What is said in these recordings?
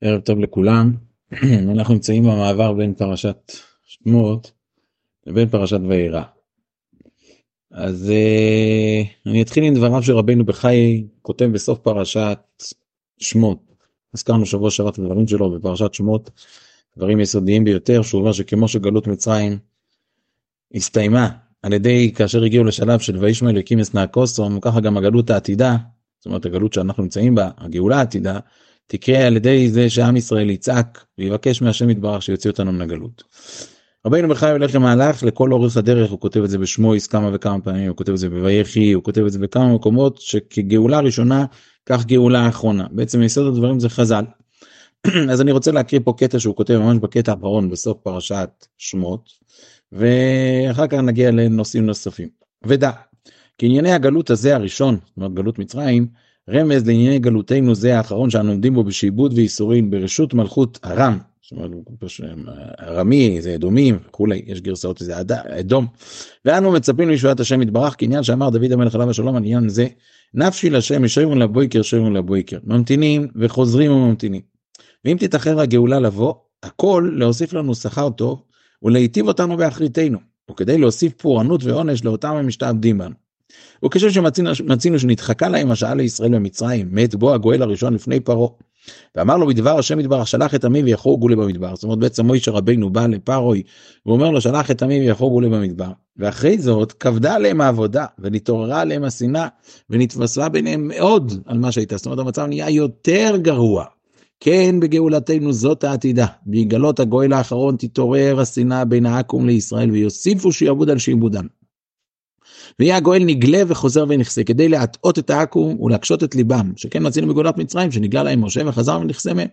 ערב טוב לכולם. אנחנו נמצאים במעבר בין פרשת שמות לבין פרשת וירא. אז uh, אני אתחיל עם דבריו של רבנו בחי כותב בסוף פרשת שמות. הזכרנו שבוע שעבר את הדברים שלו בפרשת שמות, דברים יסודיים ביותר, שהוא אומר שכמו שגלות מצרים הסתיימה על ידי כאשר הגיעו לשלב של וישמע אלוקים אסנא כוסום, ככה גם הגלות העתידה, זאת אומרת הגלות שאנחנו נמצאים בה, הגאולה העתידה, תקרה על ידי זה שעם ישראל יצעק ויבקש מהשם יתברך שיוציא אותנו מן הגלות. רבינו בחי הולך למהלך לכל אורך הדרך הוא כותב את זה בשמויס כמה וכמה פעמים הוא כותב את זה בויחי הוא כותב את זה בכמה מקומות שכגאולה ראשונה כך גאולה אחרונה בעצם יסוד הדברים זה חז"ל. אז אני רוצה להקריא פה קטע שהוא כותב ממש בקטע האחרון בסוף פרשת שמות ואחר כך נגיע לנושאים נוספים. ודע כי ענייני הגלות הזה הראשון זאת אומרת גלות מצרים רמז לענייני גלותנו זה האחרון שאנו עומדים בו בשעבוד וייסורים ברשות מלכות ארם. זאת אומרת, ארמי זה אדומים וכולי יש גרסאות לזה אדום ואנו מצפים לישועת השם יתברך כעניין שאמר דוד המלך עליו השלום עניין זה נפשי לשם ישרים לבויקר שרים לבויקר ממתינים וחוזרים וממתינים ואם תתאחר הגאולה לבוא הכל להוסיף לנו שכר טוב ולהיטיב אותנו באחריתנו וכדי להוסיף פורענות ועונש לאותם המשתעבדים בנו. וכשם שמצינו שנדחקה להם השעה לישראל במצרים, מת בו הגואל הראשון לפני פרעה. ואמר לו בדבר השם יתברך שלח את עמי ויחוגו לי במדבר. זאת אומרת בעצם מוישה רבינו בא לפרוי ואומר לו שלח את עמי ויחוגו לי במדבר. ואחרי זאת כבדה עליהם העבודה ונתעוררה עליהם השנאה ונתווספה ביניהם מאוד על מה שהייתה. זאת אומרת המצב נהיה יותר גרוע. כן בגאולתנו זאת העתידה, ביגלות הגואל האחרון תתעורר השנאה בין העכו"ם לישראל ויוסיפו שיעבוד על שעבודם. ויהיה הגואל נגלה וחוזר ונכסה כדי להטעות את העכו"ם ולהקשות את ליבם שכן מצינו בגאולת מצרים שנגלה להם משה וחזר ונכסה מהם.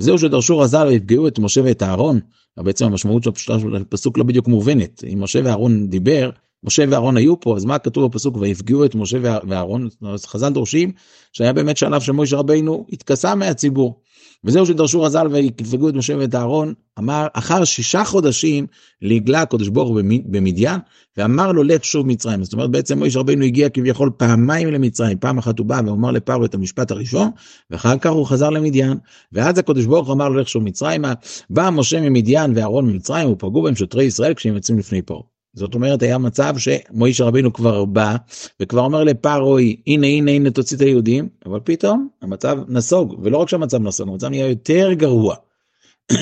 וזהו שדרשו רז"ל ויפגעו את משה ואת אהרון. בעצם המשמעות של הפסוק לא בדיוק מובנת אם משה ואהרון דיבר משה ואהרון היו פה אז מה כתוב בפסוק ויפגעו את משה ואהרון חז"ל דורשים שהיה באמת שלב שמשה רבינו התכסה מהציבור. וזהו שדרשו רז"ל ויפגעו את משה ואת אהרון, אמר, אחר שישה חודשים להגלה הקדוש ברוך הוא במדיין, ואמר לו לך שוב מצרים. זאת אומרת בעצם מויש רבינו הגיע כביכול פעמיים למצרים, פעם אחת הוא בא ואומר לפרו את המשפט הראשון, ואחר כך הוא חזר למדיין, ואז הקדוש ברוך אמר לו לך שוב מצרימה, בא משה ממדיין ואהרון ממצרים, ופגעו בהם שוטרי ישראל כשהם יוצאים לפני פרעה. זאת אומרת היה מצב שמוישה רבינו כבר בא וכבר אומר לפרוי הנה הנה הנה תוציא את היהודים אבל פתאום המצב נסוג ולא רק שהמצב נסוג המצב נהיה יותר גרוע.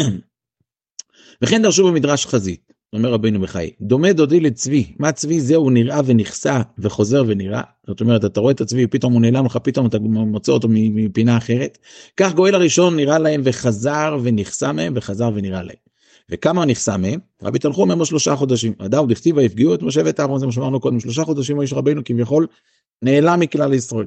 וכן דרשו במדרש חזית אומר רבינו בחי דומה דודי לצבי מה צבי זה הוא נראה ונכסה וחוזר ונראה זאת אומרת אתה רואה את הצבי פתאום הוא נעלם לך פתאום אתה מוצא אותו מפינה אחרת כך גואל הראשון נראה להם וחזר ונכסה מהם וחזר ונראה להם. וכמה נכסה מהם? רבי תנחום אומר שלושה חודשים. אדם דכתיב ויפגעו את משה ואת אהרון, זה מה שאמרנו קודם, שלושה חודשים מויש רבינו כביכול נעלם מכלל ישראל.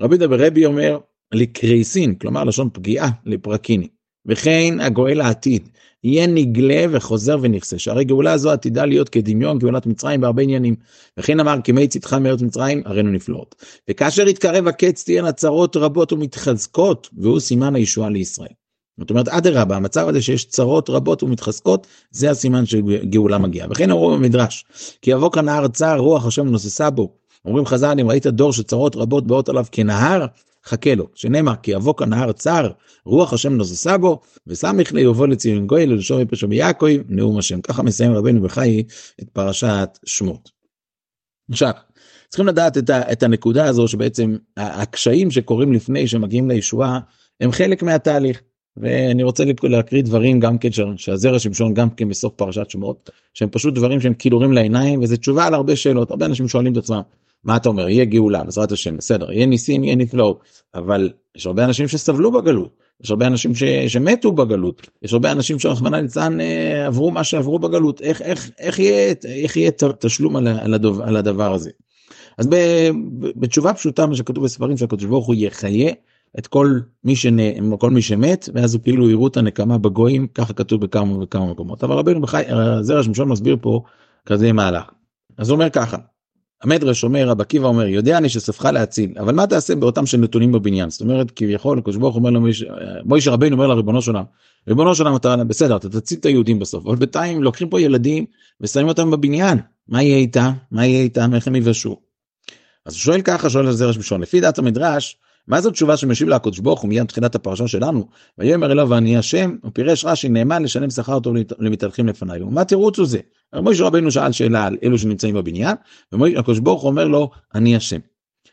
רבי דבר רבי אומר לקרייסין, כלומר לשון פגיעה לפרקיני. וכן הגואל העתיד, יהיה נגלה וחוזר ונכסה, שהרי גאולה זו עתידה להיות כדמיון גאולת מצרים בהרבה עניינים. וכן אמר כמי צאתך מארץ מצרים הרינו נפלאות. וכאשר יתקרב הקץ תהיינה צרות רבות ומתחזקות, והוא סימן הישועה לישראל. זאת אומרת אדרבה המצב הזה שיש צרות רבות ומתחזקות זה הסימן שגאולה מגיעה וכן אמרו במדרש כי יבוא כאן נהר צר רוח השם נוססה בו אומרים חז"ל אם ראית דור שצרות רבות באות עליו כנהר חכה לו שנאמר כי יבוא כאן נהר צר רוח השם נוססה בו וסמיך לי יבוא לציון גוי ללשום מפשע מיעקב נאום השם ככה מסיים רבנו בחיי את פרשת שמות. עכשיו צריכים לדעת את, ה, את הנקודה הזו שבעצם הקשיים שקורים לפני שמגיעים לישועה הם חלק מהתהליך. ואני רוצה להקריא דברים גם כן שהזרע שמשון גם כן בסוף פרשת שמות שהם פשוט דברים שהם כילורים לעיניים וזה תשובה על הרבה שאלות. הרבה אנשים שואלים את עצמם מה אתה אומר? יהיה גאולה בעזרת השם בסדר יהיה ניסים יהיה נפלאות. אבל יש הרבה אנשים שסבלו בגלות יש הרבה אנשים ש, שמתו בגלות יש הרבה אנשים שרחמנא ליצלן אה, עברו מה שעברו בגלות. איך איך איך יהיה איך יהיה תשלום על, על, הדוב, על הדבר הזה. אז ב, בתשובה פשוטה מה שכתוב בספרים שהקדוש ברוך הוא יחיה את כל מי, שנ... כל מי שמת ואז הוא כאילו יראו את הנקמה בגויים ככה כתוב בכמה וכמה מקומות. אבל רבינו בחי זרע שמשון מסביר פה כזה מהלך אז הוא אומר ככה המדרש אומר רב עקיבא אומר יודע אני שספך להציל אבל מה תעשה באותם שנתונים בבניין? זאת אומרת כביכול הקדוש ברוך אומר מוישה רבינו אומר לריבונו שלם ריבונו שלם אתה בסדר אתה תציל את היהודים בסוף אבל בינתיים לוקחים פה ילדים ושמים אותם בבניין. מה יהיה איתם? מה יהיה איתם? איך הם יבשו. אז הוא שואל ככה שואל על זרע שמשון לפי דעת המדרש מה זו תשובה שמשיב לה הקדוש ברוך הוא מיד תחילת הפרשה שלנו ויאמר אליו ואני השם ופירש רש"י נאמן לשלם שכר טוב למתהלכים לפניי ומה תירוץ הוא זה? משה רבנו שאל שאלה על אלו שנמצאים בבניין והקדוש ברוך אומר לו אני השם.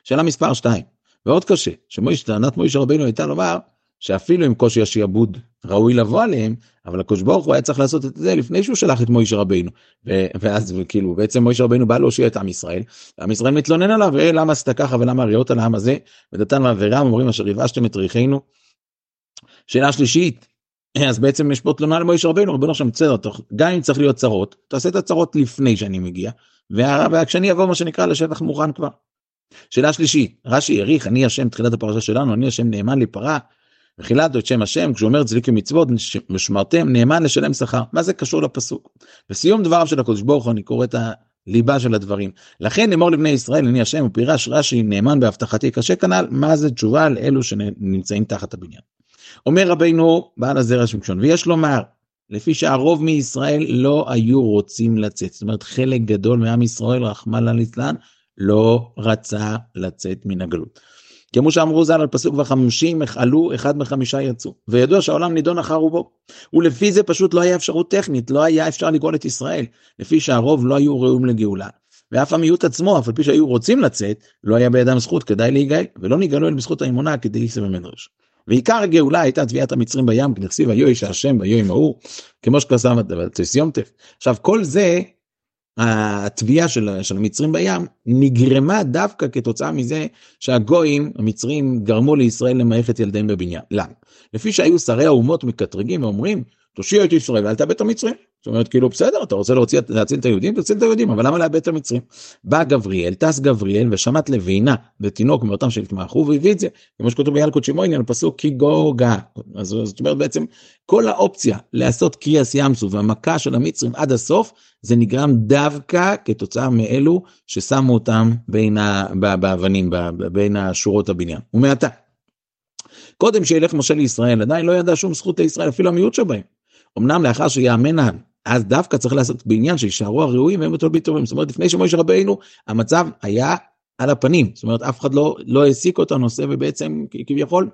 שאלה מספר 2 ועוד קשה שמויש טענת מוישה רבנו הייתה לומר שאפילו עם קושי השעבוד ראוי לבוא עליהם אבל הקדוש ברוך הוא היה צריך לעשות את זה לפני שהוא שלח את מוישה רבינו ואז כאילו בעצם מוישה רבינו בא להושיע את עם ישראל עם ישראל מתלונן עליו אה, למה עשית ככה ולמה הריעות על העם הזה ודתן ועבירם אומרים אשר יבשתם את ריחנו. שאלה שלישית אז בעצם יש פה תלונה למוישה רבינו רבינו עכשיו בסדר גם אם צריך להיות צרות תעשה את הצרות לפני שאני מגיע וכשאני אבוא מה שנקרא לשטח מוכן כבר. שאלה שלישית רש"י העריך אני השם תחילת הפרשה שלנו אני השם נאמן לפרה וכילדו את שם השם כשהוא אומר צדיקים מצוות ושמרתם נאמן לשלם שכר מה זה קשור לפסוק. בסיום דבריו של הקדוש ברוך הוא אני קורא את הליבה של הדברים לכן אמור לבני ישראל אני השם ופירש רש"י נאמן בהבטחתי קשה כנ"ל מה זה תשובה לאלו שנמצאים תחת הבניין. אומר רבינו בעל הזרע שמשון ויש לומר לפי שהרוב מישראל לא היו רוצים לצאת זאת אומרת חלק גדול מעם ישראל רחמנא ליצלן לא רצה לצאת מן הגלות. כמו שאמרו ז"ל על פסוק וחמושים עלו אחד מחמישה יצאו וידוע שהעולם נידון אחר רובו ולפי זה פשוט לא היה אפשרות טכנית לא היה אפשר לגאול את ישראל לפי שהרוב לא היו ראויים לגאולה ואף המיעוט עצמו אף על פי שהיו רוצים לצאת לא היה בידם זכות כדאי להיגאל ולא נגאלו אל בזכות האמונה כדי להיסב במדרש. ועיקר הגאולה הייתה תביעת המצרים בים כנכסיב היו איש השם ויהי ההוא כמו שכסם סיומטף עכשיו כל זה התביעה של, של המצרים בים נגרמה דווקא כתוצאה מזה שהגויים המצרים גרמו לישראל למערכת ילדיהם בבניין. למה? לפי שהיו שרי האומות מקטרגים ואומרים תושיע את ישראל ואל תאבד את המצרים. זאת אומרת כאילו בסדר אתה רוצה להוציא להציל את היהודים תציל את היהודים אבל למה לאבד את המצרים. בא גבריאל טס גבריאל ושמט לבינה ותינוק מאותם שהתמחו והביא את זה כמו שכתוב בילקוט על פסוק כי גוגה אז זאת אומרת בעצם כל האופציה לעשות קריאס ימסו והמכה של המצרים עד הסוף זה נגרם דווקא כתוצאה מאלו ששמו אותם בין באבנים בין השורות הבניין ומעתה. קודם שילך משה לישראל עדיין לא ידע שום זכות לישראל אפילו המיעוט שבהם. אמנם לאחר שיאמנה אז דווקא צריך לעשות בעניין שישארו הראויים והם בתולבי טובים זאת אומרת לפני שמשה רבינו המצב היה על הפנים זאת אומרת אף אחד לא לא העסיק אותו הנושא ובעצם כביכול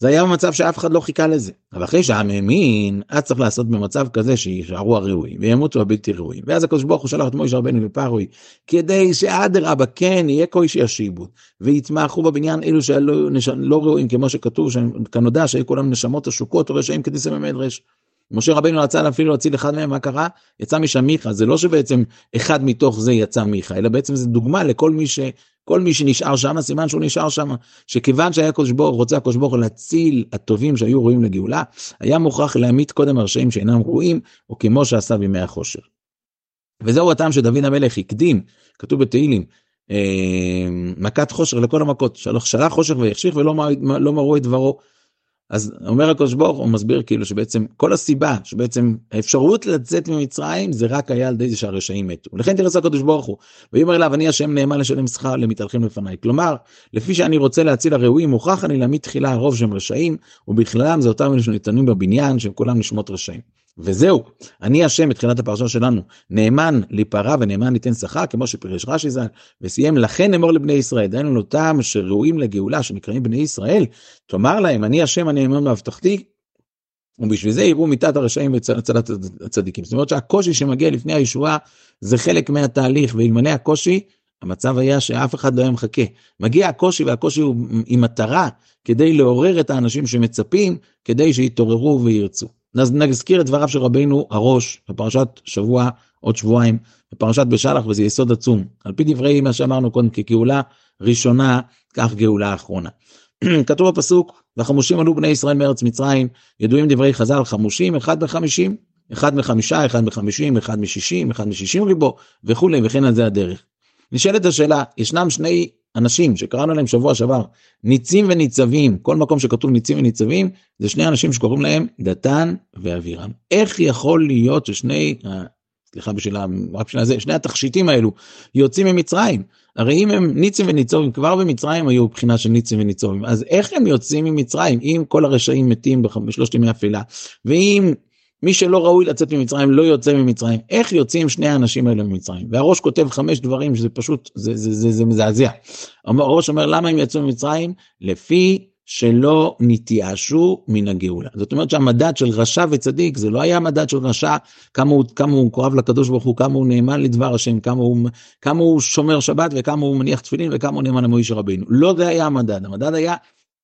זה היה במצב שאף אחד לא חיכה לזה. אבל אחרי שהעם האמין, אז צריך לעשות במצב כזה שישארו הראויים וימותו הבלתי ראויים. ואז הקדוש ברוך הוא שלח את מוישה רבנו לפרוי, כדי שאדרבה כן יהיה קויש ישיבו, ויתמכו בבניין אלו שלא לא ראויים, כמו שכתוב, כנודע שהיו כולם נשמות עשוקות או רשעים כדי סממד רש. משה רבנו רצה אפילו להציל אחד מהם, מה קרה? יצא משם מיכה, זה לא שבעצם אחד מתוך זה יצא מיכה, אלא בעצם זה דוגמה לכל מי ש... כל מי שנשאר שם, סימן שהוא נשאר שם, שכיוון שהיה קדוש ברוך רוצה הקדוש ברוך להציל הטובים שהיו ראויים לגאולה, היה מוכרח להמית קודם הרשעים שאינם ראויים, או כמו שעשה בימי החושר. וזהו הטעם שדוד המלך הקדים, כתוב בתהילים, אה, מכת חושר לכל המכות, שלח חושר ויחשיך ולא לא מרו את דברו. אז אומר הקדוש ברוך הוא מסביר כאילו שבעצם כל הסיבה שבעצם האפשרות לצאת ממצרים זה רק היה על ידי זה שהרשעים מתו. לכן תראה הקדוש ברוך הוא ויאמר אליו אני השם נאמן לשלם שכר למתהלכים לפניי. כלומר לפי שאני רוצה להציל הראויים מוכרח אני להעמיד תחילה הרוב שהם רשעים ובכללם זה אותם אלה שניתנים בבניין שהם כולם נשמות רשעים. וזהו, אני השם בתחילת הפרשה שלנו, נאמן להיפרע ונאמן ליתן שכר, כמו שפירש רש"י ז"ל, וסיים לכן אמור לבני ישראל, דהיינו לאותם שראויים לגאולה, שנקראים בני ישראל, תאמר להם, אני השם הנאמן בהבטחתי, ובשביל זה יראו מיתת הרשעים והצלת הצדיקים. זאת אומרת שהקושי שמגיע לפני הישועה זה חלק מהתהליך, ואלמלא הקושי, המצב היה שאף אחד לא היה מחכה. מגיע הקושי והקושי הוא עם מטרה כדי לעורר את האנשים שמצפים, כדי שיתעוררו וירצו. נזכיר את דבריו של רבינו הראש בפרשת שבוע עוד שבועיים בפרשת בשלח וזה יסוד עצום על פי דברי מה שאמרנו קודם כגאולה ראשונה כך גאולה אחרונה. כתוב בפסוק והחמושים עלו בני ישראל מארץ מצרים ידועים דברי חז"ל חמושים אחד בחמישים אחד מחמישה אחד מחמישים אחד משישים אחד משישים ריבו וכולי וכן על זה הדרך. נשאלת השאלה ישנם שני אנשים שקראנו להם שבוע שעבר ניצים וניצבים כל מקום שכתוב ניצים וניצבים זה שני אנשים שקוראים להם דתן ואבירם. איך יכול להיות ששני סליחה בשביל רק בשביל זה שני התכשיטים האלו יוצאים ממצרים? הרי אם הם ניצים וניצובים כבר במצרים היו בחינה של ניצים וניצובים אז איך הם יוצאים ממצרים אם כל הרשעים מתים בשלושת ימי אפלה ואם מי שלא ראוי לצאת ממצרים לא יוצא ממצרים. איך יוצאים שני האנשים האלה ממצרים? והראש כותב חמש דברים שזה פשוט, זה, זה, זה, זה מזעזע. הראש אומר למה הם יצאו ממצרים? לפי שלא נתייאשו מן הגאולה. זאת אומרת שהמדד של רשע וצדיק זה לא היה מדד של רשע, כמה הוא, כמה הוא קורב לקדוש ברוך הוא, כמה הוא נאמן לדבר השם, כמה הוא, כמה הוא שומר שבת וכמה הוא מניח תפילין וכמה הוא נאמן למוישה רבינו. לא זה היה המדד, המדד היה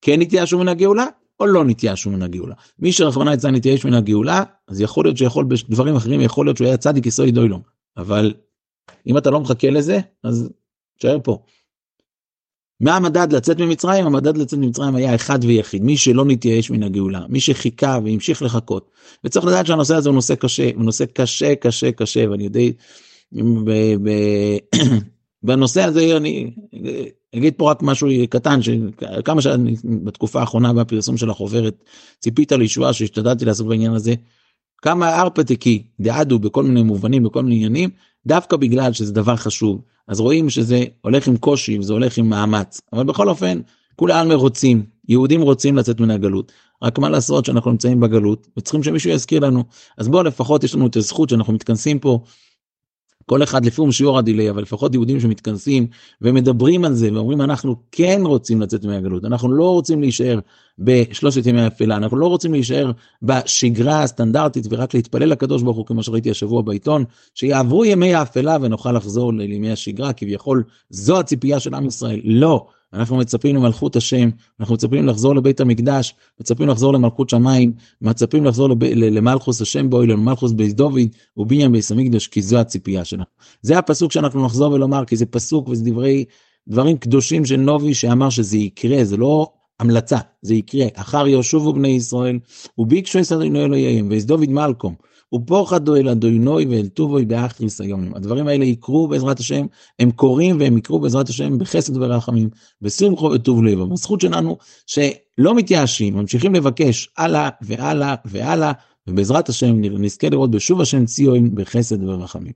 כן נתייאשו מן הגאולה או לא נתייאשו מן הגאולה. מי שרחמנא יצא נתייאש מן הגאולה, אז יכול להיות שיכול בדברים אחרים, יכול להיות שהוא היה צדיק יסוד דוילום. אבל אם אתה לא מחכה לזה, אז תשאר פה. מה המדד לצאת ממצרים? המדד לצאת ממצרים היה אחד ויחיד, מי שלא נתייאש מן הגאולה, מי שחיכה והמשיך לחכות. וצריך לדעת שהנושא הזה הוא נושא קשה, הוא נושא קשה קשה קשה, ואני יודע, בנושא הזה אני אגיד פה רק משהו קטן, שכמה שאני בתקופה האחרונה בפרסום של החוברת ציפית לישועה שהשתדלתי לעשות בעניין הזה, כמה ארפתקי דעדו בכל מיני מובנים, בכל מיני עניינים, דווקא בגלל שזה דבר חשוב. אז רואים שזה הולך עם קושי וזה הולך עם מאמץ. אבל בכל אופן כולם רוצים יהודים רוצים לצאת מן הגלות. רק מה לעשות שאנחנו נמצאים בגלות וצריכים שמישהו יזכיר לנו. אז בואו לפחות יש לנו את הזכות שאנחנו מתכנסים פה כל אחד לפי שיעור הדיליי, אבל לפחות יהודים שמתכנסים ומדברים על זה ואומרים אנחנו כן רוצים לצאת מהגלות, אנחנו לא רוצים להישאר בשלושת ימי האפלה, אנחנו לא רוצים להישאר בשגרה הסטנדרטית ורק להתפלל לקדוש ברוך הוא כמו שראיתי השבוע בעיתון, שיעברו ימי האפלה ונוכל לחזור לימי השגרה, כביכול זו הציפייה של עם ישראל, לא. אנחנו מצפים למלכות השם, אנחנו מצפים לחזור לבית המקדש, מצפים לחזור למלכות שמיים, מצפים לחזור לב... למלכוס השם אילון, למלכוס בית דוד ובניין בית המקדש, כי זו הציפייה שלנו. זה הפסוק שאנחנו נחזור ולומר, כי זה פסוק וזה דברי, דברים קדושים של נובי שאמר שזה יקרה, זה לא המלצה, זה יקרה. אחר יהושובו בני ישראל, וביקשו את אדוני אלוהיהם, ויש דוד מלקום. ופוחדו אל אדוני ואל טובוי באחריס היום. הדברים האלה יקרו בעזרת השם, הם קורים והם יקרו בעזרת השם בחסד ורחמים, בשמחו וטוב לב. הזכות שלנו שלא מתייאשים, ממשיכים לבקש הלאה והלאה והלאה, ובעזרת השם נזכה לראות בשוב השם ציון בחסד ורחמים.